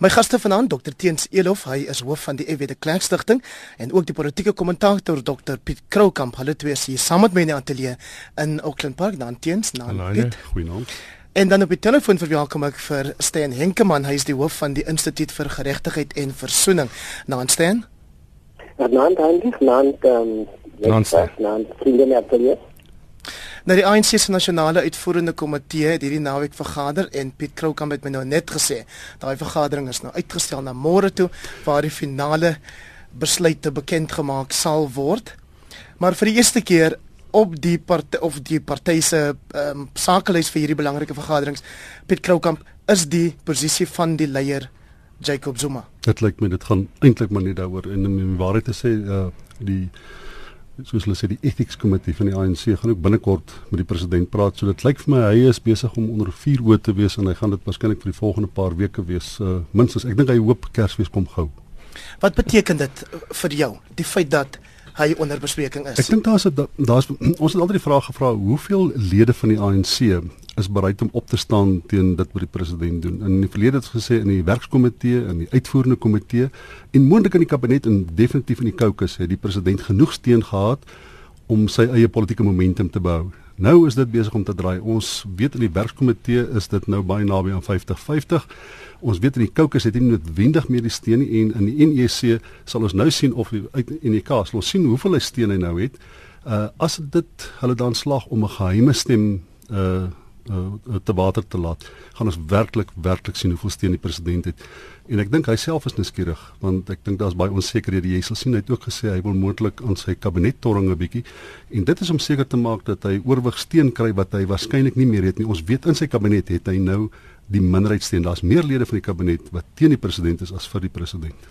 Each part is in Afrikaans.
My gaste vanaand Dr Teens Elof, hy is hoof van die EW de Klerk Stichting en ook die politieke kommentator Dr Piet Kroukamp. Hulle twee is hier saam met my in die ateljee in Auckland Park. Dan Teens, na Piet. Goeienaand. En dan op die telefoon verwelkom ek vir Stan Henkemann. Hy is die hoof van die Instituut vir Geregtigheid en Versoening. Naam Stan? Naam Dandy, naam ehm naam naam Kinder Ateljee. Nou die ANC se nasionale uitvoerende komitee het hierdie naweek vergader en Piet Kroukamp het my nou net gesê daai vergadering is nou uitgestel na môre toe waar die finale besluite bekend gemaak sal word. Maar vir die eerste keer op die part of die party se um, sakelys vir hierdie belangrike vergaderings Piet Kroukamp is die posisie van die leier Jacob Zuma. Dit lyk my dit gaan eintlik maar net daaroor en om die waarheid te sê uh, die soos hulle sê die ethics komitee van die ANC gaan ook binnekort met die president praat. So dit lyk vir my hy is besig om onder vuur oë te wees en hy gaan dit waarskynlik vir die volgende paar weke wees. Uh, minstens ek dink hy hoop Kersfees kom gou. Wat beteken dit vir jou? Die feit dat hy onder bespreking is. Ek dink daar's daar's ons het altyd die vraag gevra hoeveel lede van die ANC is bereid om op te staan teen dit wat die president doen. In die verlede het gesê in die werkskomitee en die uitvoerende komitee en moontlik in die kabinet en definitief in die caucus het die president genoeg steun gehad om sy eie politieke momentum te bou. Nou is dit besig om te draai. Ons weet in die werkskomitee is dit nou baie naby aan 50-50. Ons weet in die caucus het hy noodwendig meer die steun en in die NEC sal ons nou sien of uit in die kas ons sien hoeveel hy steun hy nou het. Uh as dit hulle dan slag om 'n geheime stem uh uh, te water te laat, gaan ons werklik werklik sien hoeveel steun die president het. En ek dink hy self is nuuskierig want ek dink daar's baie onsekerhede. Jy sal sien hy het ook gesê hy wil moontlik aan sy kabinet torring 'n bietjie en dit is om seker te maak dat hy oorwig steun kry wat hy waarskynlik nie meer het nie. Ons weet in sy kabinet het hy nou die minderheidssteun. Daar's meer lede van die kabinet wat teen die president is as vir die president.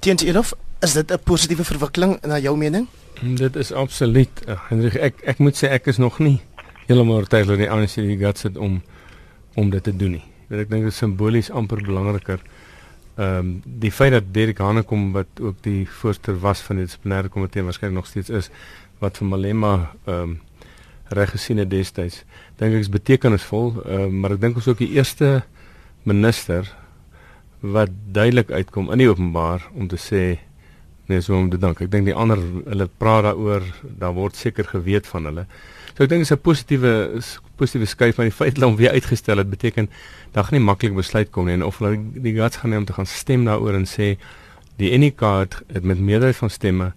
Teens Elof, is dit 'n positiewe verwikkeling na jou mening? Dit is absoluut. Hendrik, ek ek moet sê ek is nog nie heeltemal oortuig dat die ANC die guts het om om dit te doen nie. Want ek dink dit is simbolies amper belangriker. Ehm um, die feit dat Derek Hanekom wat ook die voorsteur was van die dissiplinêre komitee waarskynlik nog steeds is wat vir Malema ehm um, reg gesien het destyds. Dink ek is betekenisvol, ehm um, maar ek dink ons ook die eerste minister wat duidelik uitkom in die openbaar om te sê nee, so om te dank. Ek dink die ander hulle praat daaroor, daar word seker geweet van hulle. So ek dink dit is 'n positiewe positiewe skuif van die feit dat hom weer uitgestel het beteken daar gaan nie maklik besluit kom nie en of hulle die gats gaan neem om te gaan stem daaroor en sê die NK het, het met meerderheid van stemme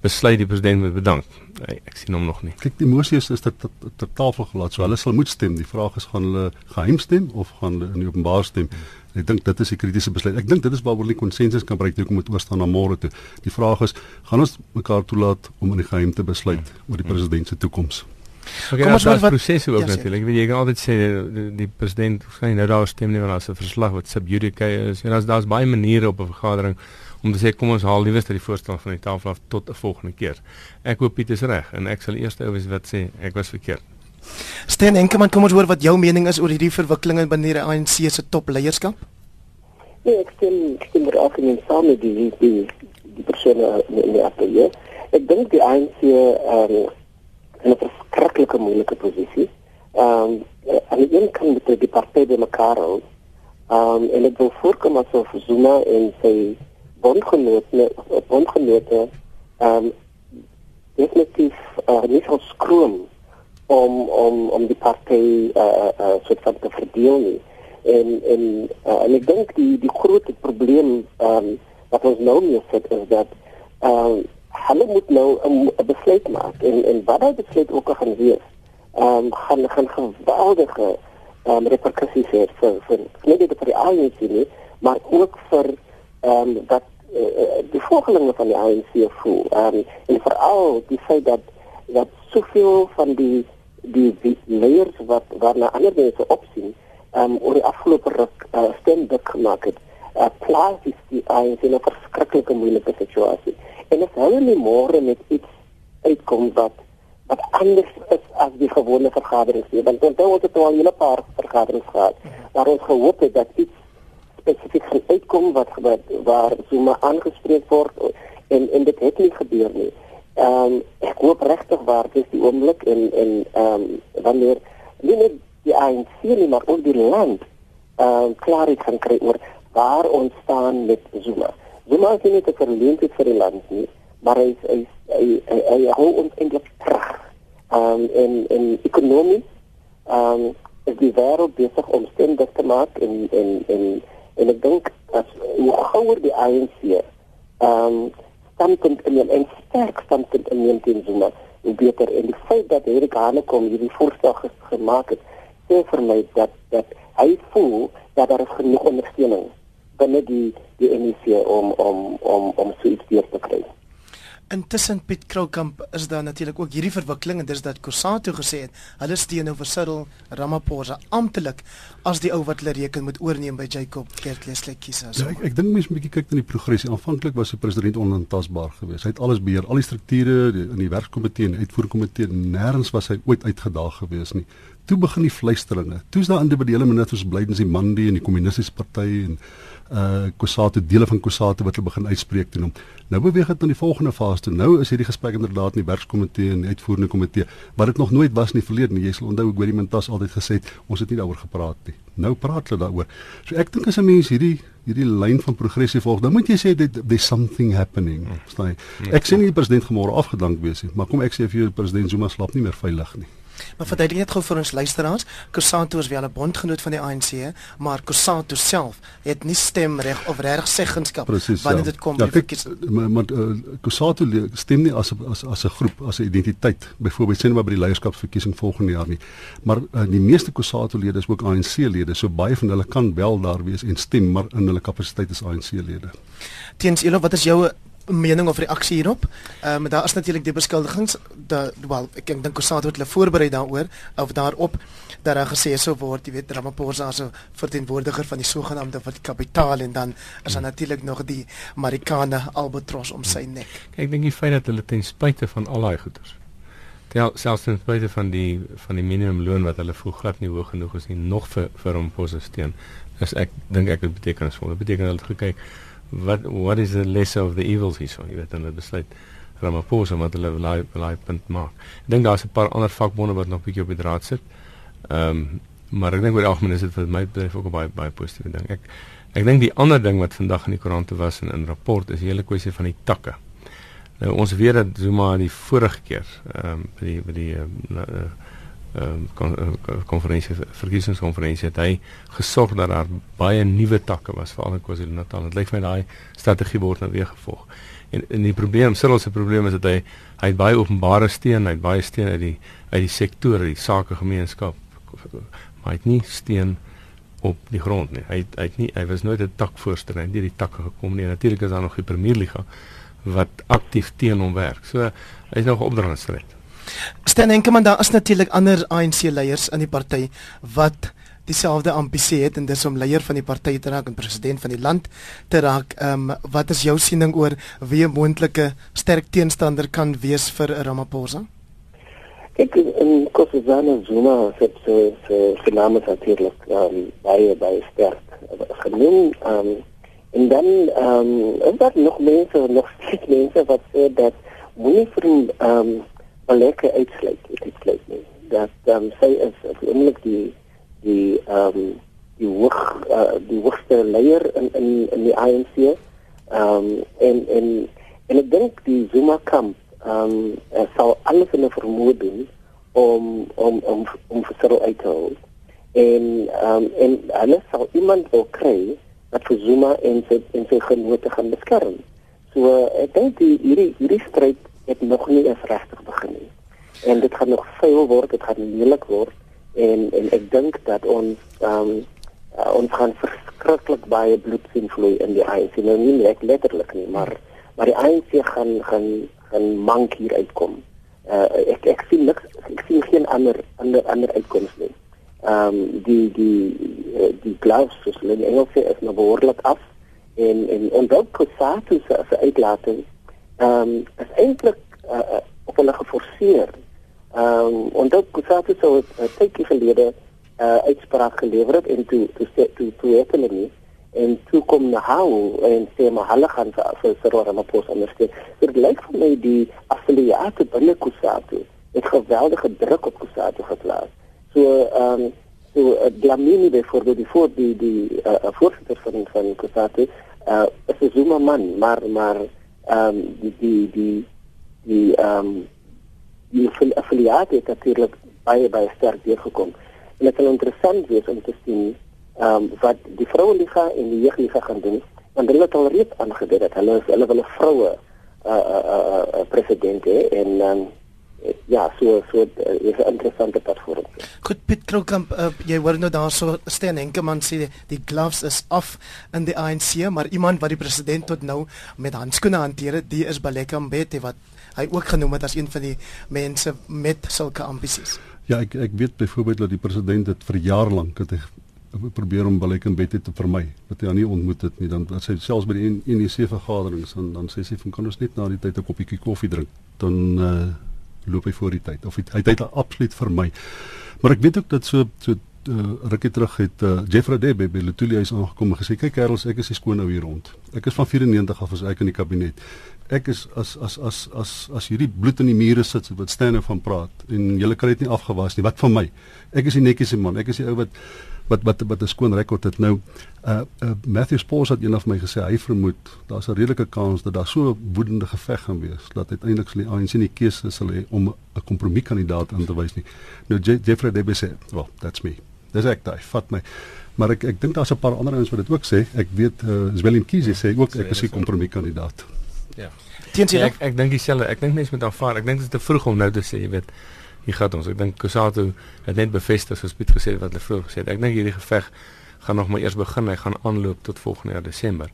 besluit die president moet bedank. Ek sien hom nog nie. Kyk, die mosie is dit ter tafel gelaat. So hulle sal moet stem. Die vraag is gaan hulle geheim stem of gaan hulle in openbaar stem? Ek dink dit is 'n kritiese besluit. Ek dink dit is waaroor hulle konsensus kan bereik toe om moet oorstaan na môre toe. Die vraag is, gaan ons mekaar toelaat om in die geheim te besluit oor die president se toekoms? Okay, Kom ons hoor wat prosesse ook ja, natuurlik. Ek weet jy kan altyd sê die, die president gaan nou daar stem nie want daar's 'n verslag wat subjudice is. En daar's daar's baie maniere op 'n vergadering om te sê kom ons haal liewers dat die voorstel van die tafel af tot 'n volgende keer. Ek hoop Piet is reg en ek sal eers ou wees wat sê ek was verkeerd. Steen Enkeman, kom ons hoor wat jou mening is oor hierdie verwikkelinge binne die ANC se topleierskap. Nee, ek stem ek stem ook in saam met die die die persone in die ateljee. Ek dink die ANC ehm um, in 'n verskriklike moeilike posisie. Ehm um, aan die een kant moet die party by mekaar hou. Ehm um, en dit wil voorkom asof Zuma en sy bondgenote bondgenote ehm um, definitief uh, nie so skroom om om om die party eh uh, uh, soort van te verdeel nie. En en uh, en ek dink die die groot probleem ehm um, wat ons nou mee sit is dat ehm um, hulle moet nou 'n besluit maak en en wat daai besluit ook gaan wees. Ehm um, gaan gaan geweldige ehm um, repercussies hê vir vir nie net vir die ANC nie, maar ook vir ehm um, dat uh, die volgelinge van die ANC voel. Ehm um, en veral die feit dat dat soveel van die die die leiers wat waarna ander mense opsien, ehm um, oor die afgelope ruk uh, stem dik gemaak het. Uh, plaas die ANC in 'n verskriklike moeilike situasie. En as hulle nie môre met iets uitkom wat wat anders is as die gewone vergaderings nie, want onthou ons het al 'n hele paar vergaderings gehad waar ons gehoop het dat iets spesifiek gaan uitkom wat wat waar Zuma aangespreek word en en dit het nie gebeur nie. Ehm um, ek hoop regtig waar dis die oomblik en en ehm um, wanneer nie net die ANC nie maar ook die land ehm uh, klaarheid gaan kry oor waar ons staan met Zuma. Zuma is nie 'n verleentheid vir die land nie, maar hy hy hy, hy, hy hou ons eintlik terug. Um en en ekonomie um is die wêreld besig om stemmig te maak en en en en ek dink as hoe gouer die ANC um standpunt in en sterk standpunt in neem teen Zuma, hoe beter en die feit dat Erik Hanekom hierdie voorstel gemaak het, sê vir my dat dat hy voel dat daar is genoeg ondersteuning binne die die NEC om om om om so iets te kry. Intussen Piet Kroukamp is daar natuurlik ook hierdie verwikkeling en dis dat Kusatu gesê het hulle steun oor Cyril Ramaphosa amptelik as die ou wat hulle reken moet oorneem by Jacob Kertleslie kiesa. Ja, ek ek dink mense moet 'n bietjie kyk na die progressie. Aanvanklik was die president onaantastbaar geweest. Hy het alles beheer, al die strukture die, in die werkkomitee en uitvoerkomitee, nêrens was hy ooit uitgedaag geweest nie. Toe begin die fluisteringe. Toe's daar individuele ministers blydens die Mandi en die kommunistiese party en uh Kusatu dele van Kusatu wat hulle begin uitspreek teen hom. Nou beweeg dit na die volgende fase toe. Nou is hierdie gesprek inderdaad in die werkskomitee en die uitvoerende komitee wat dit nog nooit was nie verlede nie. Jy sal onthou ek hoor die Mentas altyd gesê het ons het nie daaroor gepraat nie. Nou praat hulle daaroor. So ek dink as 'n mens hierdie hierdie lyn van progressie volg, dan moet jy sê dit there's something happening. Verstaan jy? Ek sê nie die president môre afgedank wees nie, maar kom ek sê vir jou president Zuma slaap nie meer veilig nie. Maar verduidelik net gou vir ons luisteraars, Kusato is wel 'n bondgenoot van die ANC, maar Kusato self het nie stemreg of reg seggenskap wanneer ja. dit kom ja, by verkies. Maar, maar uh, Kusato stem nie as as as 'n groep, as 'n identiteit, byvoorbeeld sien maar by die leierskapsverkiesing volgende jaar nie. Maar uh, die meeste Kusato lede is ook ANC lede, so baie van hulle kan wel daar wees en stem, maar in hulle kapasiteit as ANC lede. Teens Elo, wat is jou mening of reaksie hierop. Ehm um, daar is natuurlik die beskuldigings dat wel ek dink Kosato het hulle voorberei daaroor of daarop dat daar gesê sou word, jy weet Ramaphosa as 'n verteenwoordiger van die sogenaamde wat kapitaal en dan is daar natuurlik nog die Marikana albatros om sy nek. Kijk, ek dink die feit dat hulle ten spyte van al daai goeders tel selfs ten spyte van die van die minimumloon wat hulle voel glad nie hoog genoeg is nie nog vir vir hom posisteen is ek dink ek dit beteken as dit beteken hulle het gekyk wat what is the lesser of the evils hier so jy weet dan het besluit Ramaphosa wat hulle laai laai punt maak. Ek dink daar's 'n paar ander vakbonde wat nog bietjie op die draad sit. Ehm um, maar ek dink die algemeen is dit vir my bedryf ook 'n baie baie positiewe ding. Ek ek dink die ander ding wat vandag in die koerante was en in rapport is die hele kwessie van die takke. Nou ons weet dat Zuma die vorige keer ehm um, by die by die uh, ehm um, konferensie verkiesingskonferensie het hy gesorg dat daar baie nuwe takke was veral in KwaZulu-Natal. Dit lyk my daai strategie word nou weer gevolg. En en die probleem, Cyril se probleem is dat hy hy het baie openbare steun, hy het baie steun uit die uit die sektor, die sakegemeenskap, maar hy het nie steun op die grond nie. Hy het, hy het nie hy was nooit 'n takvoorster nie, die takke gekom nie. Natuurlik is daar nog die Premierliga wat aktief teen hom werk. So hy's nog opdragsstryd. Stan Enkeman daar is natuurlik ander ANC leiers in die party wat dieselfde ambisie het en dis om leier van die party te raak en president van die land te raak. Ehm um, wat is jou siening oor wie 'n moontlike sterk teenstander kan wees vir Ramaphosa? Ek in Kossazana Zuma het so so genoemd natuurlik ehm um, baie baie sterk genoem ehm um, en dan ehm um, wat nog mense nog steeds mense wat sê dat moenie vir ehm um, lekker uitsluit gelyk nie. Dat um, sy is eintlik die die ehm um, die hoog uh, die hoogste leier in in in die ANC ehm um, en en en ek dink die Zuma kamp ehm um, sou alles in vermoë doen om om om om vir sy uit te hou en ehm um, en alles sou iemand wil kry wat vir Zuma en sy en sy genote gaan beskerm. So ek dink die hierdie hierdie stryd het nog nie eens regtig begin nie. En dit gaan nog veel word, dit gaan lelik word en en ek dink dat ons ehm um, uh, ons gaan verskriklik baie bloed sien vloei in die ANC. Nou nie net letterlik nie, maar maar die ANC gaan gaan gaan mank hier uitkom. Uh, ek ek sien niks ek sien geen ander ander ander uitkomste nie. Ehm um, die die die soos hulle in Engels sê is nou behoorlik af en en en dalk Kusatu se uitlating ehm um, is eintlik uh, op hulle geforseer. Ehm um, onthou Kusatu sou 'n tydjie gelede 'n uh, uitspraak gelewer het en toe toe sê toe toe het hulle nie en toe kom na hou en sê maar hulle gaan vir vir Cyril Ramaphosa ondersteun. Dit lyk vir my die affiliate binne Kusatu het geweldige druk op Kusatu geplaas. So ehm um, So Dlamini bijvoorbeeld, die voor die die uh, voorzitter van van Kusate, uh, is een Zuma man, maar maar um, die die die die um, die affiliaat het natuurlijk baie baie sterk deurgekom. En dit sal interessant wees om te sien ehm um, wat die vroueliga en die jeugliga gaan doen want hulle het al reeds aangedui dat hulle hulle 'n vroue uh uh uh, uh president hê en um, ja, so so uh, is 'n interessante platform. Goed Piet Kroukamp, uh, jy hoor nou daarso staan Enkeman sê die gloves is af in die ANC, maar iemand wat die president tot nou met handskoene hanteer het, die is Baleka Mbete wat hy ook genoem het as een van die mense met sulke ambisies. Ja, ek ek weet byvoorbeeld dat die president dit vir jaar lank het probeer om Baleka Mbete te vermy. Wat hy aan nie ontmoet het nie, dan as hy selfs by die NEC vergaderings dan dan sê hy van kan ons net na die tyd 'n koppie koffie drink. Dan uh loop hy voor die tyd of hy hy het absoluut vermy. Maar ek weet ook dat so so uh, rukkie terug het uh, Jeffrey Debe by Letoile huis aangekom en gesê kyk kerels ek is die skoon nou hier rond. Ek is van 94 af as ek in die kabinet. Ek is as as as as as hierdie bloed in die mure sit wat Stanley van praat en julle kan dit nie afgewas nie. Wat van my? Ek is die netjiese man. Ek is die ou wat wat wat wat 'n skoon rekord het nou. Uh, uh Matthew Spors het eendag vir my gesê hy vermoed daar's 'n redelike kans dat daar so 'n woedende geveg gaan wees dat uiteindelik sal die ANC nie keuse sal hê om 'n kompromiekandidaat aan te wys nie. Nou Je Jeffrey Debe sê, "Well, that's me." Dis ek daai, vat my. Maar ek ek dink daar's 'n paar ander ouens wat dit ook sê. Ek weet uh, Zwelin Kiese sê ook ek is 'n kompromiekandidaat. Ja. Teens jy ja, ek ek dink dieselfde. Ek dink mense moet aanvaar. Ek dink dit is te vroeg om nou te sê, jy weet, hier gaan ons. Ek dink Kusato het net bevestig soos Piet gesê het wat hulle vroeër gesê het. Ek dink hierdie geveg gaan nog maar eers begin. Hy gaan aanloop tot volgende jaar Desember.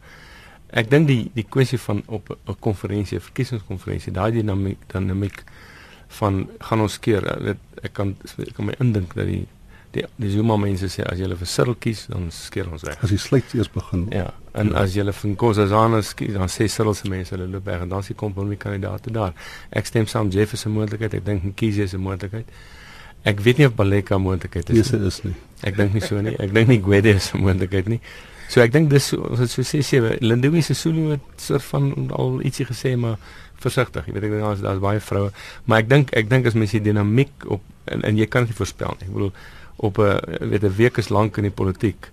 Ek dink die die kwessie van op 'n konferensie, verkiesingskonferensie, daai dinamiek dinamiek van gaan ons keer. Ek kan ek kan my indink dat die die die Zuma mense sê as jy vir Cyril kies, dan skeer ons weg. As die sluit eers begin. Ja. En ja. as jy vir Nkosazana kies, dan sê Cyril se mense hulle loop weg en dan is die kompromie kandidaat daar. Ek stem saam Jefferson moontlikheid, ek dink Nkisi is 'n moontlikheid. Ek weet nie of Baleka moontlikheid is nie. Nee, is nie. Ek dink nie so nie. Ek dink nie Gwede is 'n moontlikheid nie. So ek dink dis ons het so sê sewe Lindiwe se Sulu het soort van al ietsie gesê maar versigtig. Jy weet ek dink daar's daar's baie vroue, maar ek dink ek dink as mens die dinamiek op en, en jy kan dit nie voorspel nie. Ek bedoel op 'n weet 'n week is lank in die politiek.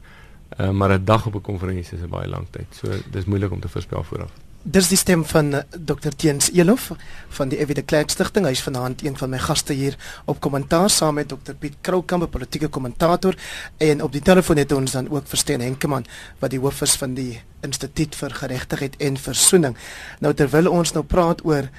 Uh, maar 'n dag op 'n konferensie is 'n baie lang tyd. So dis moeilik om te voorspel vooraf. Dis die stem van uh, Dr Teens Elof van die Evide Klerk Stichting. Hy is vanaand een van my gaste hier op kommentaar saam met Dr Piet Kroukamp, politieke kommentator en op die telefoon het ons dan ook verstaan Henkeman wat die hoof is van die Instituut vir Geregtigheid en Versoening. Nou terwyl ons nou praat oor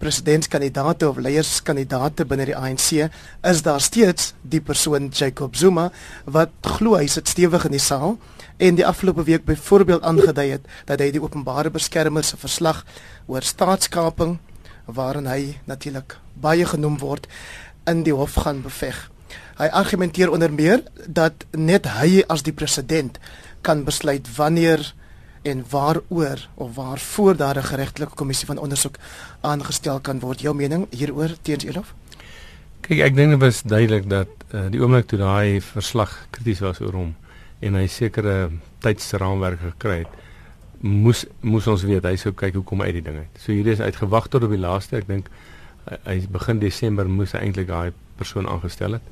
presidentskandidaate of leierskandidaate binne die ANC, is daar steeds die persoon Jacob Zuma wat glo hy sit stewig in die saal en die afgelope week byvoorbeeld aangedui het dat hy die openbare beskermer se verslag oor staatskaping waarin hy natuurlik baie genoem word in die hof gaan beveg. Hy argumenteer onder meer dat net hy as die president kan besluit wanneer en waaroor of waarvoor daar 'n geregtelike kommissie van ondersoek aangestel kan word. Jou mening hieroor teens Elof? Kyk, ek dink dit was duidelik dat uh, die oomblik toe daai verslag krities was oor hom en hy sekere tydsraamwerk gekry het, moes moes ons weet hy sou kyk hoe kom uit die ding uit. So hierdie is uitgewag tot op die laaste. Ek dink hy begin Desember moes hy eintlik daai persoon aangestel het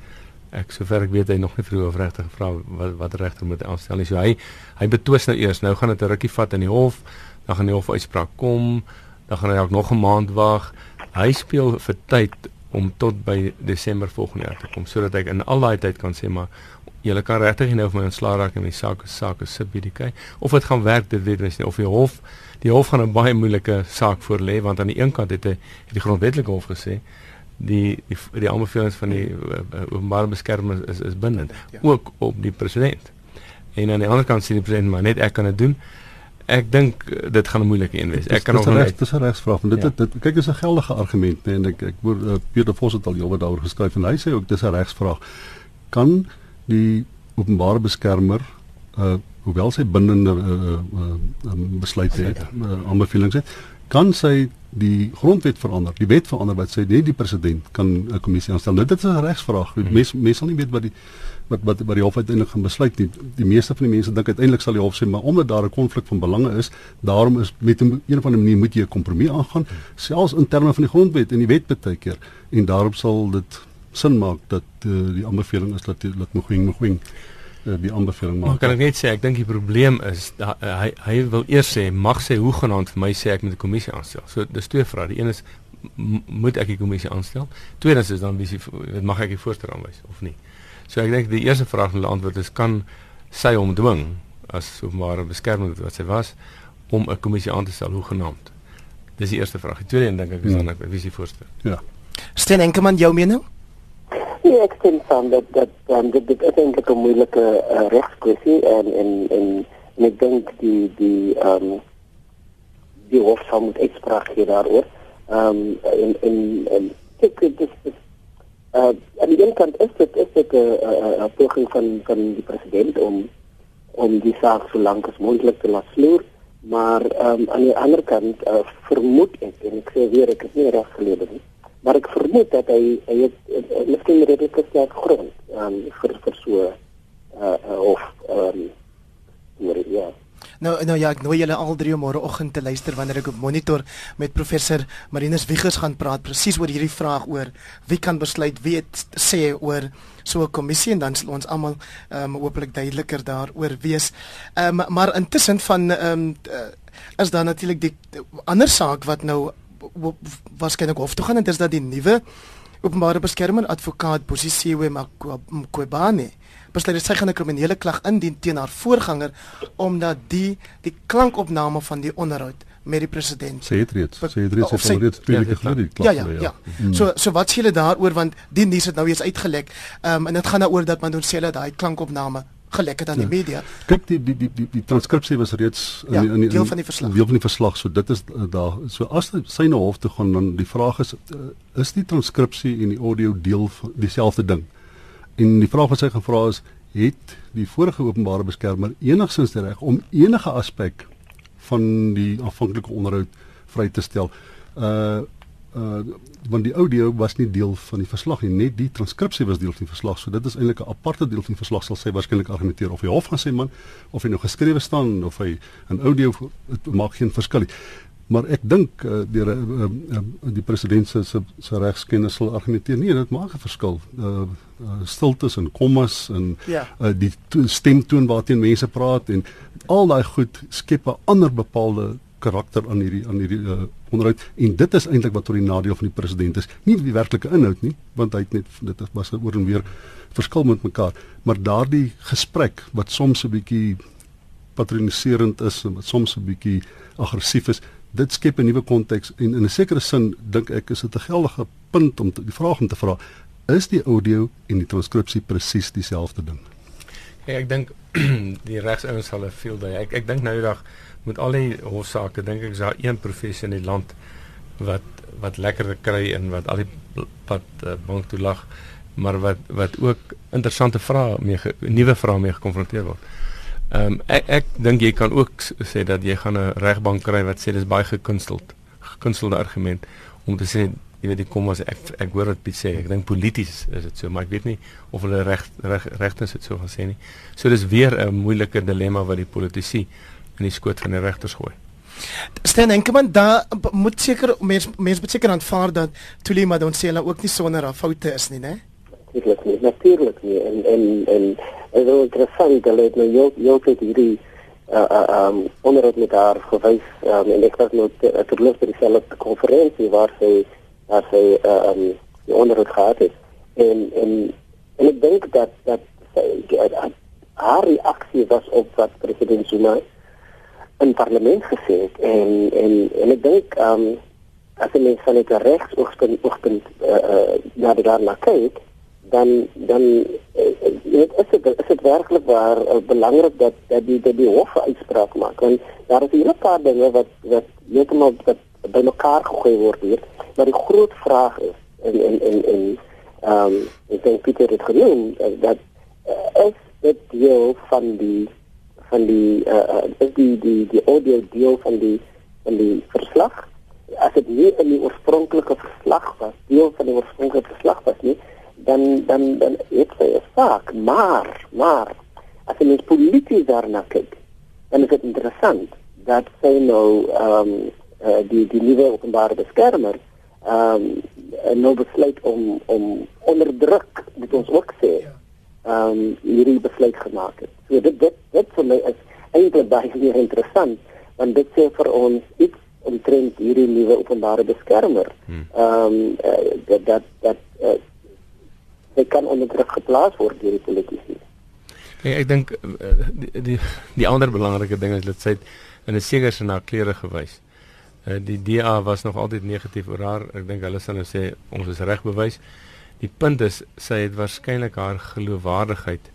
ek sover ek weet hy nog nie vroeg of regtig gevra wat wat regter moet aanstel nie. So hy hy betwis nou eers. Nou gaan dit 'n rukkie vat in die hof. Dan gaan die hof uitspraak kom. Dan gaan hy ook nog 'n maand wag. Hy speel vir tyd om tot by Desember volgende jaar te kom sodat hy in al daai tyd kan sê maar julle kan regtig nou vir my ontslaa raak en my saak is saak is sub BDK of dit gaan werk dit weet ons nie of die hof die hof gaan 'n baie moeilike saak voor lê want aan die een kant het hy het die grondwetlike hof gesê die die, die aanbevelings van die uh, openbare beskermer is is bindend ja. ook op die president. En aan die ander kant sê die president maar net ek kan dit doen. Ek dink eh, dit gaan 'n moeilike een wees. Ek kan nog net Dis 'n regsvraag en dit, ja. dit dit kyk is 'n geldige argument nee, en ek ek hoor uh, Pieter Vos het al jare daaroor geskryf en hy sê ook dis 'n regsvraag. Kan die openbare beskermer uh hoewel sy bindende uh, uh, uh, besluite het, uh, aanbevelings het, kan sy die grondwet verander, die wet verander wat sê net die president kan 'n kommissie aanstel. Nou dit is 'n regsvraag. Hmm. Mense mense sal nie weet wat die wat wat wat die hof uiteindelik gaan besluit nie. Die meeste van die mense dink uiteindelik sal die hof sê maar omdat daar 'n konflik van belange is, daarom is met 'n een of ander manier moet jy 'n kompromie aangaan, selfs in terme van die grondwet en die wet baie keer en daarop sal dit sin maak dat uh, die aanbeveling is dat dat Mogoeng Mogoeng uh, die aanbeveling maak. Maar kan ek net sê ek dink die probleem is da, uh, hy hy wil eers sê mag sê hoe genaamd vir my sê ek moet 'n kommissie aanstel. So dis twee vrae. Die een is moet ek die kommissie aanstel? Tweedens is dan wie sy mag ek die voorstel aanwys of nie? So ek dink die eerste vraag en die antwoord is kan sy hom dwing as openbare beskermer wat sy was om 'n kommissie aan te stel hoe genaamd? Dis die eerste vraag. Die tweede een dink ek is dan ek wie sy voorstel. Ja. Sten Enkelman jou mening? Ja, ek stem saam dat dat um, dit dit is eintlik 'n moeilike uh, regskwessie en en en en ek dink die die ehm um, die hof sal moet uitspraak gee daaroor. Ehm um, en en en ek dink dit is uh aan die een kant is dit is dit 'n poging van van die president om om die saak so lank as moontlik te laat sloer, maar ehm um, aan die ander kant uh, vermoed ek en ek sê weer ek het nie reg gelewe nie maar ek vermoed dat hy hy het miskien redelik sterk grond um, vir vir so uh, uh, of ehm um, ja Nou nou ja, ek nooi julle al drie môreoggend te luister wanneer ek op monitor met professor Marinus Wiegers gaan praat presies oor hierdie vraag oor wie kan besluit wie het sê oor so 'n kommissie en dan sal ons almal ehm um, hopelik duideliker daaroor wees. Ehm um, maar intussen van ehm um, is daar natuurlik die ander saak wat nou waarskynlik hof toe gaan en dis dat die nuwe openbare beskermer advokaat Bosisiwe Mqobane besluit sy gaan 'n kriminele klag indien teen haar voorganger omdat die die klankopname van die onderhoud met die president sê dit reeds sê dit reeds sy reeds twee weke gelede die klag ja ja ja, ja. Hmm. so so wat sê julle daaroor want die nuus het nou eens uitgelek um, en dit gaan daaroor dat man doen sê dat daai klankopname gelek het aan ja. die media. Kyk die die die die, die transkripsie was reeds in ja, die, in die deel van die verslag. Deel van die verslag. So dit is uh, daar. So as sy na hof toe gaan dan die vraag is uh, is die transkripsie en die audio deel van dieselfde ding? En die vraag wat sy gevra is, het die vorige openbare beskermer enigsins die reg om enige aspek van die aanvanklike onderhoud vry te stel? Uh want die audio was nie deel van die verslag nie. Net die transkripsie was deel van die verslag. So dit is eintlik 'n aparte deel van die verslag sal sy waarskynlik argumenteer. Of hy hof gaan sê man of hy nou geskrewe staan of hy 'n audio maak geen verskil nie. Maar ek dink uh, die uh, uh, die president se se regskennis sal argumenteer. Nee dit maak 'n verskil. Uh, uh, stiltes en kommas en ja. uh, die stemtoon waarteen mense praat en al daai goed skep 'n ander bepaalde karakter aan hierdie aan hierdie uh, onderhoud. En dit is eintlik wat tot die nadeel van die president is. Nie die werklike inhoud nie want hy het net dit was oor en weer verskil met mekaar. Maar daardie gesprek wat soms 'n bietjie patroniserend is en wat soms 'n bietjie aggressief is dit skep 'n nuwe konteks en in 'n sekere sin dink ek is dit 'n geldige punt om te, die vraag om te vra is die audio en die transkripsie presies dieselfde ding? Hey, ek dink die regsouens sal veel daai ek ek dink nou die dag met al die hofsaake dink ek is daar een professie in die land wat wat lekker kry en wat al die pad uh, bank toe lag maar wat wat ook interessante vrae mee nuwe vrae mee gekonfronteer word. Ehm um, ek ek dink jy kan ook sê dat jy gaan 'n regbank kry wat sê dis baie gekunsteld gekunstelde argument om te sê jy weet ek kom as ek ek hoor wat Piet sê ek dink polities is dit so maar ek weet nie of hulle reg regtens dit so gaan sê nie. So dis weer 'n moeilike dilemma wat die politici in die skoot van die regters gooi. Stan Enkelman daar moet seker mense mense moet seker aanvaar dat Tuli Madonsela ook nie sonder haar foute is nie, né? Natuurlik nie, natuurlik nie. En en en dit is interessant dat dit nou jou jou het hierdie uh uh um onderhoud met haar gewys um, en ek was nou ter lus vir dieselfde konferensie waar sy waar sy uh, um die onderhoud gehad het. En en en ek dink dat dat sy haar reaksie was op wat president Zuma in parlement gesê het. En en en ek dink um, as jy mens van dit regs oogpunt oogpunt eh uh, uh, na dan dan dit is dit is dit werklik waar uh, dat dat die dat die hof uitspraak maak? Want daar is 'n hele paar dinge wat wat heeltemal wat by mekaar gegooi word hier maar die groot vraag is en en en en ehm um, ek dink Pieter het genoem dat uh, is dit deel van die van die uh, is die die die audio deel van die van die verslag. As dit nie in die oorspronklike verslag was deel van die oorspronklike verslag was nie dan dan dan het sy 'n saak. Maar maar as jy net polities daarna kyk dan is dit interessant dat sy nou ehm um, uh, die die nuwe openbare beskermer ehm um, nou besluit om om onder druk moet ons ook sê ehm um, hierdie besluit gemaak het. So dit dit dit vir my is eintlik baie meer interessant want dit sê vir ons iets omtrent hierdie nuwe openbare beskermer. Hmm. Ehm um, uh, dat dat dat uh, hy kan onder druk geplaas word deur die politici. Ja, ek dink uh, die, die die ander belangrike ding is dat sy in 'n sekere sin na klere gewys. Uh, die DA was nog altyd negatief oor haar. Ek dink hulle sal nou sê ons is reg bewys. Die punt is sy het waarskynlik haar geloofwaardigheid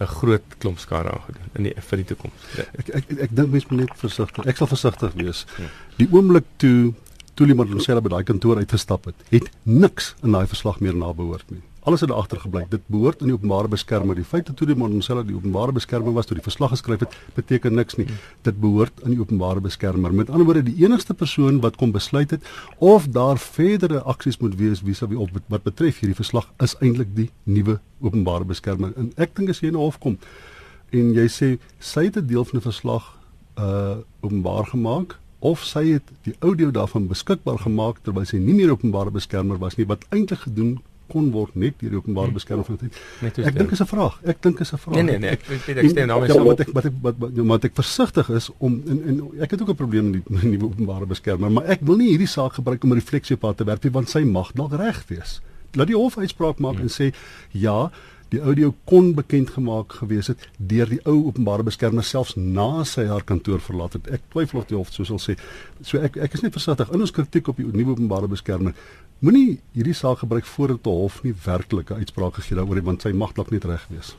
'n groot klomp skade aangedoen in die vir die toekoms. Ek ek ek, ek dink mens moet net versigtig. Ek sal versigtig wees. Ja. Die oomblik toe Tuli Madonsela by daai kantoor uitgestap het, het niks in daai verslag meer nabehoort nie. Alles het agtergebly. Dit behoort aan die openbare beskermer. Die feit dat toe die Mondonsela die openbare beskermer was toe die verslag geskryf het, beteken niks nie. Dit behoort aan die openbare beskermer. Met ander woorde, die enigste persoon wat kom besluit het of daar verdere aksies moet wees vis-à-vis op wat betref hierdie verslag is eintlik die nuwe openbare beskermer. En ek dink as jy na hof kom en jy sê sy het 'n deel van die verslag uh openbaar gemaak of sy het die audio daarvan beskikbaar gemaak terwyl sy nie meer openbare beskermer was nie wat eintlik gedoen kon word net deur die openbare hmm. beskerming van tyd. Ek dink is 'n vraag. Ek dink is 'n vraag. Nee nee nee, ek weet ek stem daarmee saam. Ja, wat ek wat ek wat, wat, wat ek versigtig is om en, en ek het ook 'n probleem met die, die openbare beskermer, maar ek wil nie hierdie saak gebruik om 'n refleksie op haar te werp nie want sy mag dalk reg wees. Laat die hof uitspraak maak hmm. en sê ja, die audio kon bekend gemaak gewees het deur die ou openbare beskermer selfs na sy haar kantoor verlaat het. Ek twyfel of die hof so sal sê. So ek ek is net versigtig in ons kritiek op die nuwe openbare beskermer. Moenie hierdie saak gebruik voordat die hof nie werklike uitspraak gegee daaroor want sy mag dalk nie reg wees.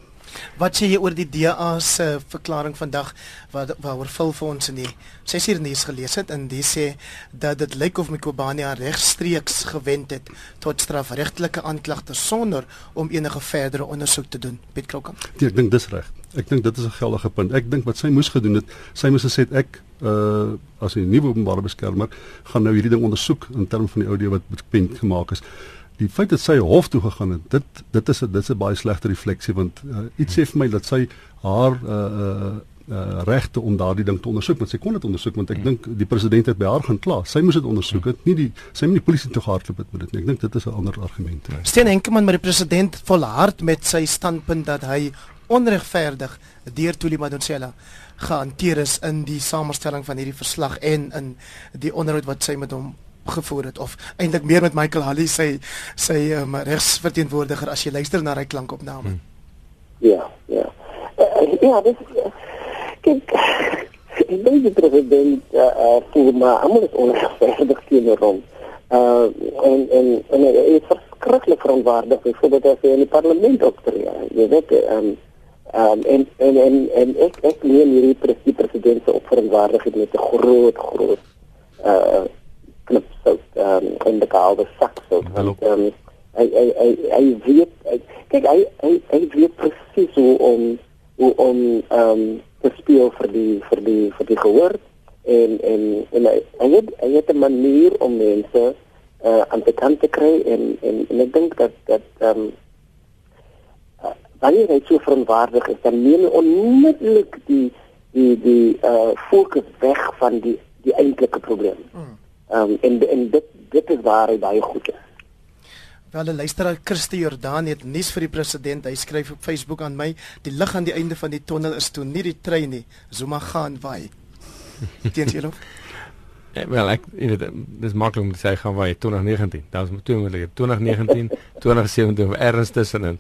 Wat sê jy oor die DA se verklaring vandag wat waaroor vul vir ons in die 6 uur nuus gelees het en die sê dat dit lyk of Mkobani regstreeks gewend het tot strafregtelike aanklagte sonder om enige verdere ondersoek te doen. Piet Krokamp. Ja, ek dink dis reg. Ek dink dit is 'n geldige punt. Ek dink wat sy moes gedoen het, sy moes gesê ek uh as 'n nuwe openbare beskermer gaan nou hierdie ding ondersoek in terme van die audio wat bekend gemaak is. Die feit dat sy hof toe gegaan het, dit dit is 'n dit is 'n baie slegte refleksie want uh, iets sê vir my dat sy haar uh uh uh regte om daardie ding te ondersoek want sy kon dit ondersoek want ek hmm. dink die president het by haar gaan kla. Sy moes dit ondersoek het, nie die sy moet die polisie toe gehardloop het met dit nie. Ek dink dit is 'n ander argument. Steen Henkemann met die president volhard met sy standpunt dat hy onregverdig deur Tuli Madonsela gehanteer is in die samestelling van hierdie verslag en in die onderhoud wat sy met hom gevoer het of eintlik meer met Michael Halley sy sy um, regsverteenwoordiger as jy luister na hy klankopname. Hmm. Ja, ja. Uh, ja, dis kyk ek dink die president eh uh, vir my almal is onregverdig teenoor hom. Uh en en en hy is verskriklik verantwoordelik vir wat hy in die parlement optree. Jy weet ehm um, Um, en en en en ek ek neem hierdie presie president se opverwaardigheid met 'n groot groot uh knip so um in die kaalde sak so want um hy hy hy hy weet hy, kyk hy hy hy weet presies hoe om hoe om um te speel vir die vir die vir die gehoor en en en hy hy het hy het 'n manier om mense uh aan die kant te kry en en, en ek dink dat dat um wanneer hy so verantwoordig is, dan neem hy onmiddellik die die die uh fokus weg van die die eintlike probleem. Hmm. Ehm um, en en dit dit is waar hy baie goed is. Wel, luisteraar Christie Jordan het nuus vir die president. Hy skryf op Facebook aan my: "Die lig aan die einde van die tonnel is toe nie die trein nie. Zuma gaan waai." Teens julle? Ja, wel, ek weet dis maklik om te sê gaan waai 2019. Daar was twee moeilike 2019, 2017 erns tussenin.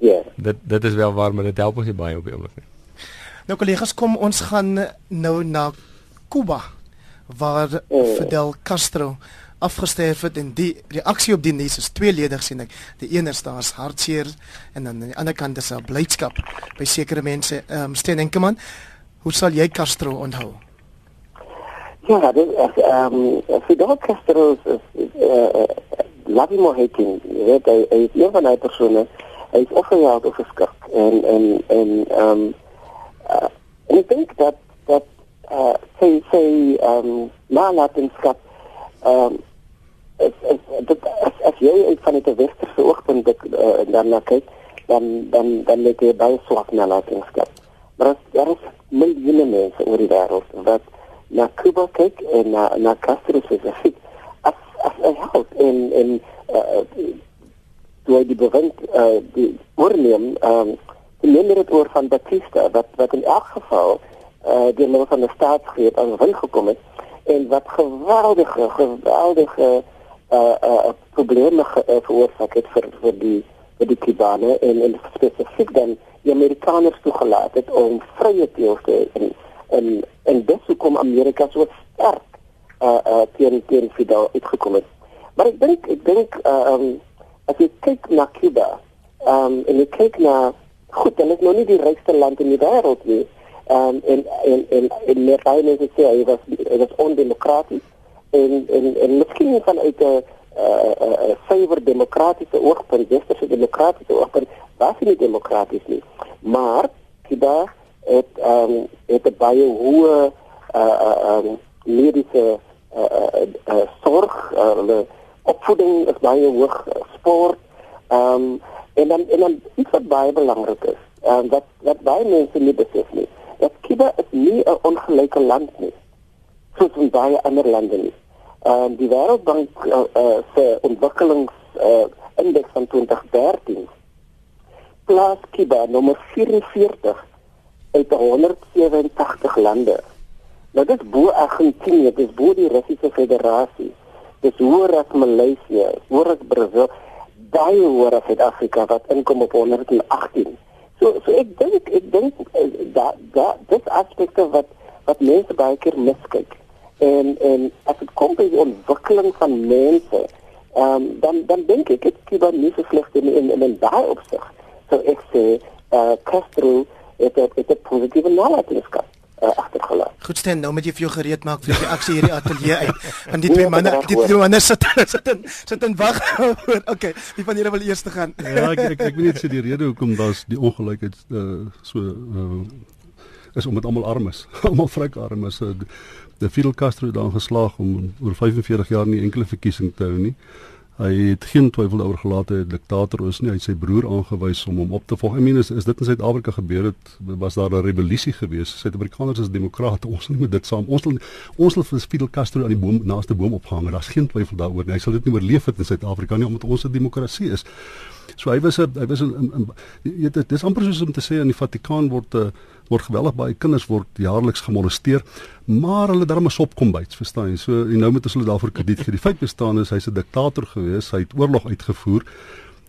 Ja. Dit dit is wel waar, maar dit help ons nie baie op die oomblik nie. Nou kollegas, kom ons gaan nou na Kuba waar oh. Fidel Castro afgesterf het en die reaksie op die nuus is tweeledig sien ek. Die een is daar's hartseer en dan aan die ander kant is daar blydskap by sekere mense. Ehm um, Steen Enkeman, hoe sal jy Castro onthou? Ja, dit is ehm um, Fidel Castro is uh, uh, Lavi Mohekin, weet jy, hy is een van die persone hy is opgejaag of geskik en en en ehm um, uh, en ek dink dat dat uh sy sy ehm um, nalatenskap ehm um, is is dit as, as jy uit van die westerse oogpunt dit uh, dan na kyk dan dan dan lê jy baie swak nalatenskap. Maar as, daar is miljoene mense oor die wêreld wat na Cuba kyk en na na Castro spesifiek as as hy hou en en uh, toe die bewind uh die oorneem ehm um, neem dit oor van Batista wat wat in elk geval uh die middel van 'n staatsgreep aan wil gekom het en wat geweldige geweldige uh uh probleme ge, uh, veroorsaak het vir vir die vir die Kubane en en spesifiek dan die Amerikaners toegelaat het om vrye teels te hê en en dit sou kom Amerika so sterk uh uh teen teen Fidel uitgekom het. Maar ek dink ek dink uh um as jy kyk na Cuba, um en jy kyk na goed, hulle is nog nie die rykste land in die wêreld nie. Um en en en en meer baie mense sê hy was hy was ondemokraties en en en miskien vanuit 'n uh uh favor demokratiese oogpunt, westerse demokratiese oogpunt, was hy nie demokraties nie. Maar Cuba het um het 'n baie hoë uh uh um mediese uh, uh, uh, sorg, uh, opvoeding is baie hoog, uh, sport. Um, en dan en dan iets wat baie belangrik is, ehm um, wat wat baie mense nie besef nie, dat Kuba is nie 'n ongelyke land nie. Soos in baie ander lande nie. Ehm um, die Wêreldbank uh, uh, se ontwikkelings uh, indeks van 2013 plaas Kuba nommer 44 uit 187 lande. Nou dit bo Argentinië, dit bo die Russiese Federasie. Dit hoor as Maleisië, hoor as Brasil, baie hoor as Suid-Afrika wat inkom op 118. So so ek dink ek dink dat eh, dat dit aspekte wat wat mense baie keer miskyk. En en as dit kom by ontwikkeling van mense, ehm um, dan dan dink ek dit Cuba nie so sleg in in, in, in daai opsig. So ek sê eh uh, Castro het het 'n positiewe nalatenskap uh, agtergelaat. Goed staan, nou moet jy vir jou gereed maak vir die aksie hierdie ateljee uit. Want die twee manne, die twee manne sit sit in sit in wag oor. Okay, wie van julle wil eers gaan? ja, ek ek, ek weet net sê die rede hoekom daar's die ongelykheid uh, so uh, is omdat almal arm is. almal vrek arm is. Uh, de Fidel Castro het dan geslaag om oor 45 jaar nie enkele verkiesing te hou nie. Hy het geen twyfel oor gelaat hy 'n diktator is nie. Hy het sy broer aangewys om hom op te volg. Ek meen is, is dit in Suid-Afrika gebeur het, was daar 'n rebellisie geweest. Suid-Afrikaners is demokrate. Ons moet dit saam. Ons ons wil Fidel Castro aan die boom naaste boom ophang. Daar's geen twyfel daaroor nie. Hy sal dit nie oorleef het in Suid-Afrika nie omdat ons 'n demokrasie is. So hy was 'n hy was 'n jy weet dit is amper soos om te sê in die Vatikaan word 'n uh, word geweldig baie kinders word jaarliks gemolesteer, maar hulle darm 'n sop kom byt, verstaan jy? So en nou moet ons hulle daarvoor krediet gee. Die feit bestaan is hy's 'n diktator gewees, hy het oorlog uitgevoer.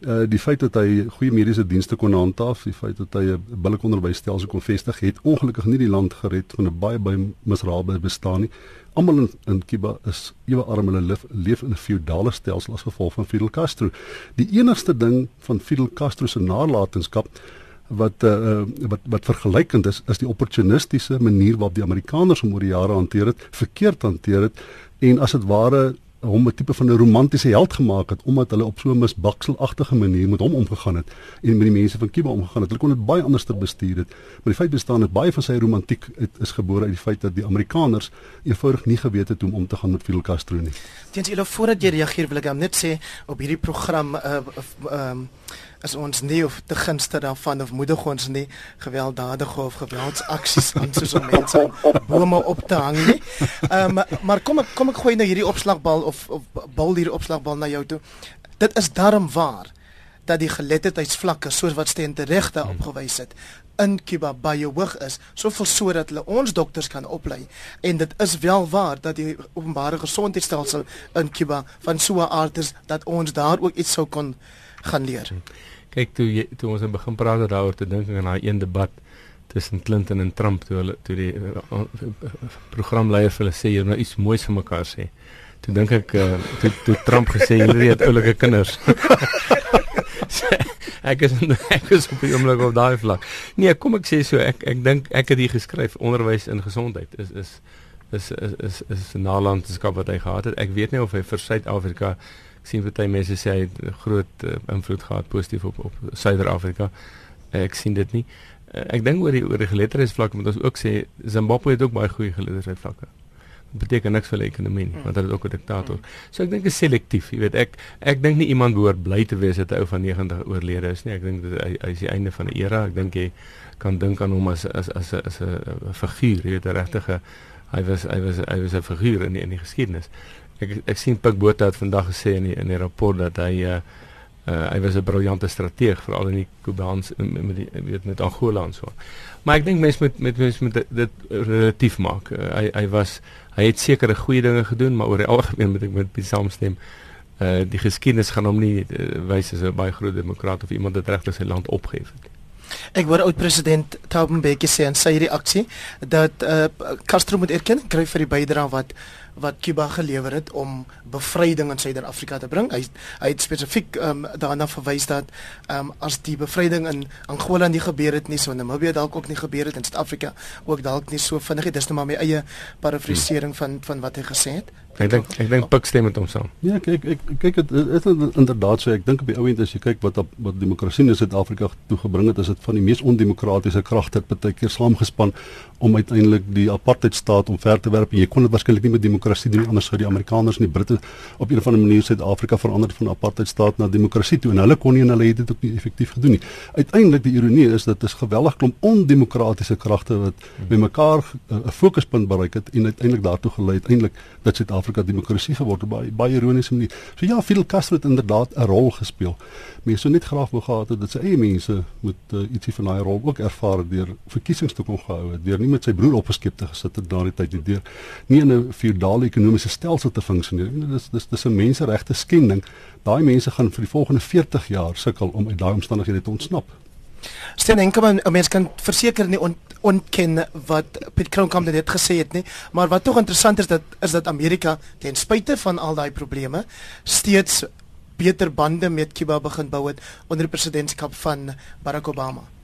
Uh die feit dat hy goeie mediese dienste kon handhaaf, die feit dat hy 'n billike onderwysstelsel kon vestig, het ongelukkig nie die land gered van 'n baie baie miserabele bestaan nie. Almal in, in Cuba is ewe arm hulle leef, leef in 'n feudale stelsel as gevolg van Fidel Castro. Die enigste ding van Fidel Castro se nalatenskap wat uh, wat wat vergelykend is is die opportunistiese manier waarop die Amerikaners hom oor die jare hanteer het, verkeerd hanteer het en as dit ware hom 'n tipe van 'n romantiese held gemaak het omdat hulle op so 'n misbakselagtige manier met hom omgegaan het en met die mense van Kuba omgegaan het. Hulle kon dit baie anders bestuur het. Maar die feit bestaan dat baie van sy romantiek het, is gebore uit die feit dat die Amerikaners eenvoudig nie geweet het hoe om om te gaan met Fidel Castro nie. Teens julle voordat jy reageer wil ek net sê op hierdie program uh ehm uh, is ons nie of te gunste daarvan of moedig ons nie gewelddadige of geweldsaksies aan soos om mense bome op te hang nie. Ehm um, maar kom ek kom ek gooi nou hierdie opslagbal of of bal hierdie opslagbal na jou toe. Dit is darm waar dat die geletterdheidsvlakke soos wat steen teregte hmm. opgewys het in Cuba baie hoog is, soveel sodat hulle ons dokters kan oplei. En dit is wel waar dat die openbare gesondheidstelsel in Cuba van so 'n aard is dat ons daar ook iets sou kon gaan leer. Hmm kyk toe jy, toe ons begin praat daaroor te dink aan daai een debat tussen Clinton en Trump toe hulle toe die uh, uh, programleier vir hulle sê jy nou iets moois vir mekaar sê. Toe dink ek uh, toe toe Trump gesê julle het oulike kinders. ek is ek is op die oomblik op daai vlak. Nee, kom ek sê so ek ek dink ek het hier geskryf onderwys in gesondheid is is is is is, 'n nalandskap wat hy gehad het. Ek weet nie of hy vir Suid-Afrika Ek sien baie mense sê hy het groot uh, invloed gehad positief op op Suider-Afrika. Ek sien dit nie. Uh, ek dink oor die oor die geletterdheidsvlak moet ons ook sê Zimbabwe het ook baie goeie geletterdheidsvlakke. Dit beteken niks vir die ekonomie nie, want hulle het ook 'n diktator. So ek dink dit is selektief, jy weet. Ek ek dink nie iemand behoort bly te wees dat 'n ou van 90 oorlede is nie. Ek dink dit hy, hy is die einde van 'n era. Ek dink jy kan dink aan hom as as as 'n as 'n figuur, jy weet, 'n regte hy was hy was hy was 'n figuur in die, in die geskiedenis ek ek sien Pik Botha het vandag gesê in die, in die rapport dat hy uh Uh, hy was 'n briljante strateeg veral in die Kubaans met die weet met Angola en so. Maar ek dink mense moet met mense moet dit, dit relatief maak. Uh, hy hy was hy het sekere goeie dinge gedoen, maar oor die algemeen moet ek met die saamstem. Uh die geskiedenis gaan hom nie uh, wys as 'n baie groot demokraat of iemand wat regtig sy land opgegee het. Ek wou oud president Thabo Mbeki sê en sy reaksie dat uh, Castro moet erken kry vir die bydrae wat wat Cuba gelewer het om bevryding in Suider-Afrika te bring. Hy hy het spesifiek um, daarna verwys dat um, as die bevryding in Angola nie gebeur het nie, so in Namibië dalk ook nie gebeur het in Suid-Afrika ook dalk nie so vinnig nie. Dis nou maar my eie parafrasering van van wat hy gesê het. Ek dink ek dink Pik stem met hom saam. Ja, kyk ek kyk dit is inderdaad so ek dink op die ou end as jy kyk wat wat demokrasie in Suid-Afrika toe gebring het, is dit van die mees ondemokratiese kragte wat baie keer saamgespan om uiteindelik die apartheidstaat omver te werp. En jy kon dit waarskynlik nie met demokrasie doen anders sou die Amerikaners en die Britte op 'n of ander manier Suid-Afrika verander van apartheidstaat na demokrasie toe en hulle kon nie en hulle het dit ook nie effektief gedoen nie. Uiteindelik die ironie is dat dit is geweldig klomp ondemokratiese kragte wat bymekaar eh, 'n fokuspunt bereik het en uiteindelik daartoe gelei het uiteindelik dat Suid-Afrika demokrasie geword het baie baie ironiese manier. So ja, Fidel Castro het inderdaad 'n rol gespeel. Mense sou net graag wou gehad het dat sy eie mense moet uh, ietsie van daai rol ook ervaar deur verkiesings te kon gehou het, deur nie met sy broer opgeskep te gesit het daardie tyd nie, deur nie in 'n feudale ekonomiese stelsel te funksioneer. Dis dis dis 'n menseregte skending. Daai mense gaan vir die volgende 40 jaar sukkel om uit daai omstandighede te ontsnap. Steen enkel maar 'n mens kan verseker nie on, ontken wat Piet Kronkamp net gesê het nie, maar wat tog interessant is dat is dat Amerika ten spyte van al daai probleme steeds beter bande met Cuba begin bou het onder die presidentskap van Barack Obama.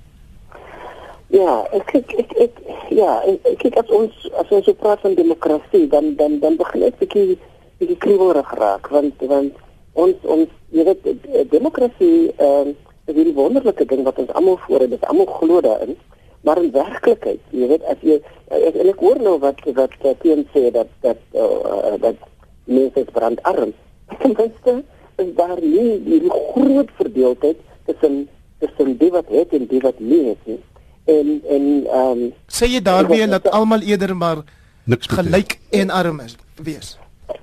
Ja, ek ek ek, ek ja, ek kyk as ons as ons so praat van demokrasie, dan dan dan begin ek bietjie bietjie kriewelrig raak want want ons ons jy weet demokrasie ehm uh, is 'n wonderlike ding wat ons almal voor het. Almal glo daarin. Maar in werklikheid, jy weet as jy as ek hoor nou wat wat teen uh, sê dat dat uh, dat mense brandarm. Ten minste is daar nie die groot verdeeldheid tussen tussen die wat het en die wat nie het nie. En en ehm um, sê jy daarmee dat almal eerder maar niks gelyk en arm is wees.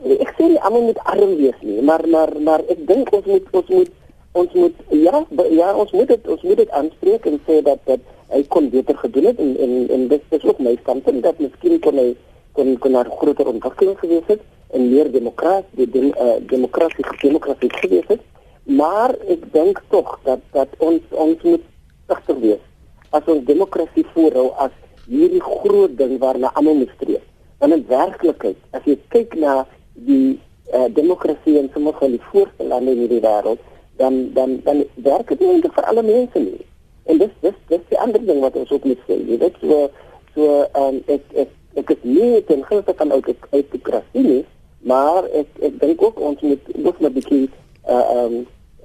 Ek sê nie almal moet arm wees nie, maar maar maar ek dink ons moet ons moet ons moet ja ja ons moet dit ons moet dit aanspreek en sê dat dat hy kon beter gedoen het en en en dit is ook my standpunt dat miskien kon hy kon kon daar groter ontwikkeling gewees het en meer demokrasie die uh, demokrasie demokrasie gewees het. Maar ek dink tog dat dat ons ons moet agter wees as ons demokrasie voorhou as hierdie groot ding waarna almal moet streef want in werklikheid as jy kyk na die uh, demokrasie in sommige van die voorste lande in die wêreld dan dan dan werk dit nie vir alle mense nie. En dis dis dis die ander ding wat ons ook moet sê. Jy weet so so um, ek ek ek is nie ten gunste van uit uit die krasie nie, maar ek ek dink ook ons moet ook 'n bietjie uh um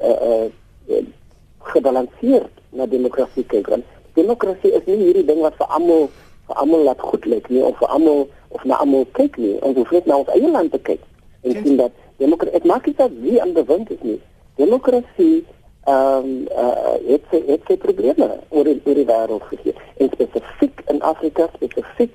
uh, uh gebalanseerd na demokrasie kyk. Want demokrasie is nie hierdie ding wat vir almal vir almal laat goed lyk nie of vir almal of na almal kyk nie. Ons hoef net na ons eie land te kyk en sien dat demokrasie ek maak dit dat wie aan bewind is nie demokrasie ehm um, uh, het het het probleme oor die, oor die wêreld gegee. En spesifiek in Afrika, spesifiek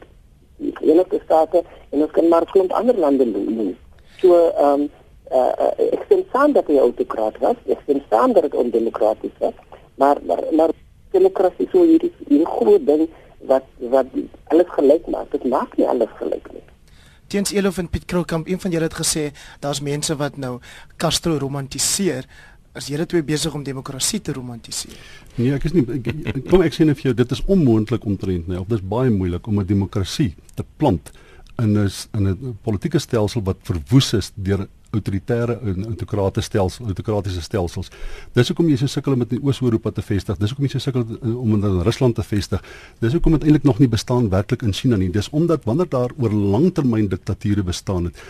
in die Verenigde State en ons kan maar klomp ander lande noem. So ehm um, uh, uh, ek sien saam dat hy autokraat was. Ek sien saam dat dit ondemokraties was. Maar maar maar demokrasie so hierdie hierdie groot ding wat wat alles gelyk maak. Dit maak nie alles gelyk nie. Teens Elof en Piet Kroukamp, een van julle het gesê daar's mense wat nou Castro romantiseer. As julle twee besig om demokrasie te romantiseer. Nee, ek is nie ek, kom ek sê net vir jou dit is onmoontlik omtrent, nee, of dis baie moeilik om 'n demokrasie te plant in 'n in 'n politieke stelsel wat verwoes is deur autoritaire en autokratiese stelsels, autokratiese stelsels. Dis hoekom jy so sukkel om dit in Oos-Europa te vestig. Dis hoekom jy so sukkel om dit in Rusland te vestig. Dis hoekom dit eintlik nog nie bestaan werklik in China nie. Dis omdat wanneer daar oor langtermyn diktature bestaan het,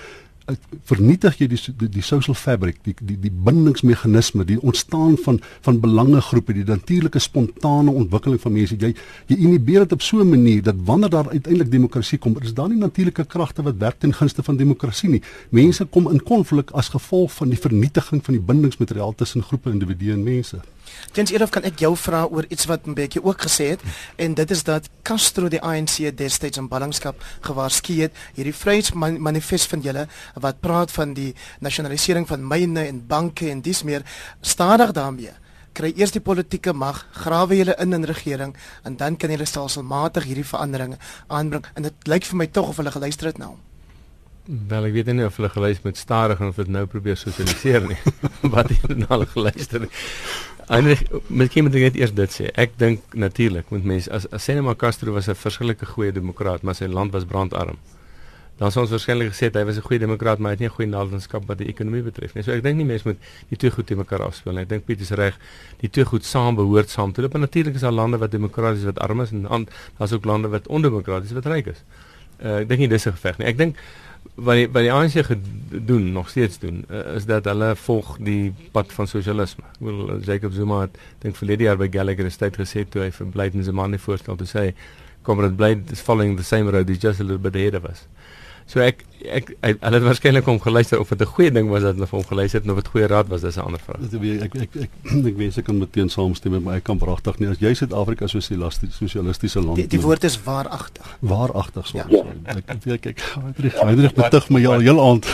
vernietig jy die die, die social fabric, die die die bindingsmeganisme, die ontstaan van van belangegroepe, die natuurlike spontane ontwikkeling van mense. Jy jy inhibeer dit op so 'n manier dat wanneer daar uiteindelik demokrasie kom, is daar nie natuurlike kragte wat werk ten gunste van demokrasie nie. Mense kom in konflik as gevolg van die vernietiging van die bindingsmateriaal tussen groepe individue en mense. Tens Erof kan ek jou vra oor iets wat bietjie ook gesê het en dit is dat Castro die ANC destyds in ballingskap gewaarsku het hierdie vryheidsmanifest van julle wat praat van die nasionalisering van myne en banke en dis meer stadig daarmee kry eers die politieke mag, grawe julle in in regering en dan kan julle stelselmatig hierdie veranderinge aanbring en dit lyk vir my tog of hulle geluister het na hom. Wel ek weet nie of hulle gelys met stadig en of dit nou probeer sosialiseer nie. Wat het hulle nou geluister? Eindelik met kim dit net eers dit sê. Ek dink natuurlik met mense as as Senema Castro was 'n verskillike goeie demokraat, maar sy land was brandarm. Dan sou ons waarskynlik gesê hy was 'n goeie demokraat, maar hy het nie 'n goeie nalatenskap wat die ekonomie betref nie. So ek dink nie mense moet die twee goed te mekaar afspeel nie. Ek dink Piet is reg. Die twee goed saam behoort saam te loop. En natuurlik is daar lande wat demokraties wat arm is en daar's ook lande wat ondemokraties wat ryk is. Uh, ek dink nie dis 'n geveg nie. Ek dink wat die, wat die ANC gedoen nog steeds doen uh, is dat hulle volg die pad van sosialisme. Ek wil Jacob Zuma het dink verlede jaar by Gallagher Estate gesê toe hy vir Blyden se man voorstel te sê kom dit bly is following the same road he's just a little bit ahead of us. So ek ek hulle het waarskynlik hom geluister of dit 'n goeie ding was dat hulle vir hom geluister het of dit goeie raad was dis 'n ander vraag. Dit ek ek ek ek weet ek kan meteen saamstem met my ek kan pragtig nie as jy Suid-Afrika sosialisties sosialistiese land. Die, die woord is waaragtig. Waaragtig so. Ja. Ek weet ek Heinrich Heinrich betug my al heel aand.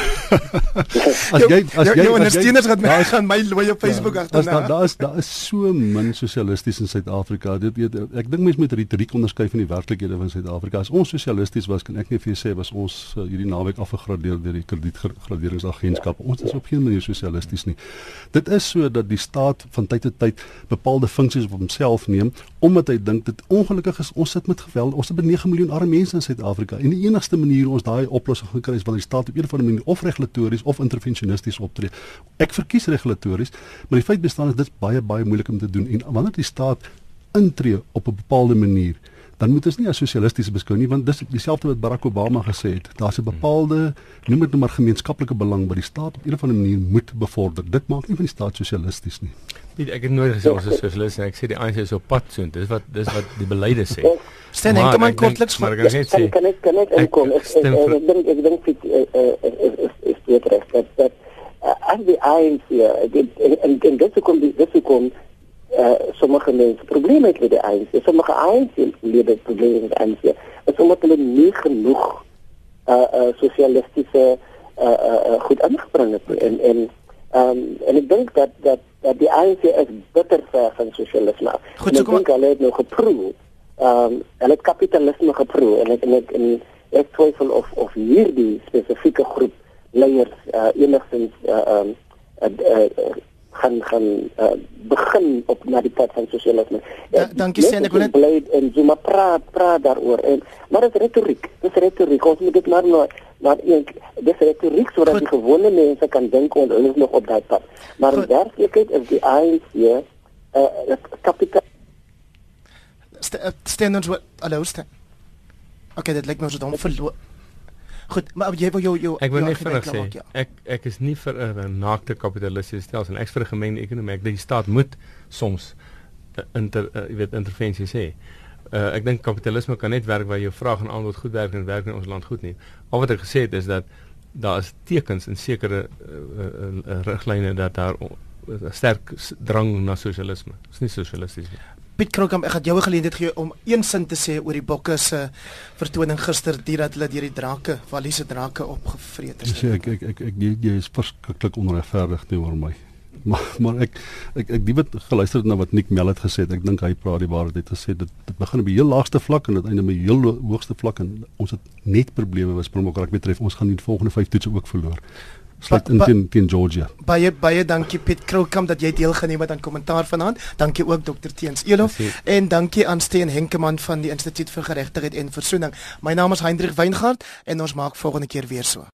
as jy as jy jou ondersteuners gaan my gaan my looi op Facebook agter. Daar daar is daar is so min sosialisties in Suid-Afrika. Dit weet ek dink mense moet retoriek onderskei van die werklikhede van Suid-Afrika. As ons sosialisties was kan ek net vir jou sê was ons uh, hierdie naweek afgegradeer deur die kredietgraderingsagentskap. Ons is op geen manier sosialisties nie. Dit is so dat die staat van tyd tot tyd bepaalde funksies op homself neem omdat hy dink dit ongelukkig is ons sit met geweld. Ons het 9 miljoen arme mense in Suid-Afrika en die enigste manier ons daai oplossing gaan kry is wanneer die staat op 'n of ander manier of regulatories of intervensionisties optree. Ek verkies regulatories, maar die feit bestaan is dit baie baie moeilik om te doen en wanneer die staat intree op 'n bepaalde manier dan moet ons nie as sosialisties beskou nie want dis dieselfde wat Barack Obama gesê het. Daar's 'n bepaalde noem dit nou maar gemeenskaplike belang wat die staat op 'n of ander manier moet bevorder. Dit maak nie van die staat sosialisties nie. Piet, ek het nooit gesê ons is sosialisties. Ek sê die ANC is op pad so. Dis wat dis wat die beleide sê. Stel net kom aan kortliks maar ek net sê kan ek kan ek inkom. Ek dink ek dink dit is dit reg dat as die ANC en en dit kom dit kom uh, sommige mense probleme het met die ANC. Sommige ANC-lede probleme met die ANC. En sommige hulle nie genoeg uh uh sosialistiese uh uh, goed ingebring het en en um en ek dink dat dat dat die ANC is bitter ver van sosialisme. Goed, so ek hulle het nou geproe. Um hulle het kapitalisme geproe en ek en ek en ek twyfel of of hierdie spesifieke groep leiers uh enigstens uh um uh, uh, uh, gaan gaan uh, begin op na die pad van sosialisme. Da, dankie sien ek wil net bly en Zuma praat praat daaroor en maar dit is retoriek. Dit is retoriek. Ons moet dit maar nou maar een dis retoriek sodat die gewone mense kan dink en hulle is nog op daai pad. Maar in werklikheid is die ANC uh, uh, kapitaal Stand ons wat hallo stand. Okay, dit lyk my ons het hom verloor. Goed, maar jy wil jou jou Ek wil net vinnig sê, ja. ek ek is nie vir 'n naakte kapitalistiese stelsel. Ek is vir 'n gemengde ekonomie. Ek dink die staat moet soms inter uh, jy weet intervensies hê. Uh, ek dink kapitalisme kan net werk waar jou vraag en aanbod goed werk en werk in ons land goed nie. Al wat ek gesê het is dat daar is tekens in sekere uh, uh, riglyne dat daar 'n sterk drang na sosialisme. Dit is nie sosialisties nie. Piet Krokam, ek het jou 'n geleentheid gee om een sin te sê oor die bokke se vertoning gister die dat hulle deur die drake, Walliese drake opgevreet is. Sê ek ek ek ek jy, jy is verskriklik onregverdig teenoor my. Maar maar ek ek ek wat geluister het na wat Nick Mel het gesê, ek dink hy praat die waarheid. Hy het gesê dit dit begin op die heel laagste vlak en dit eindig met die heel hoogste vlak en ons het net probleme wat Springbok betref. Ons gaan die volgende 5 toetse ook verloor sluit in teen teen Georgia. Baie baie dankie Piet Kroukamp dat jy deelgeneem het aan kommentaar vanaand. Dankie ook Dr Teens Elof en dankie aan Steen Henkemann van die Instituut vir Geregtigheid en Versoening. My naam is Hendrik Weingart en ons maak volgende keer weer so.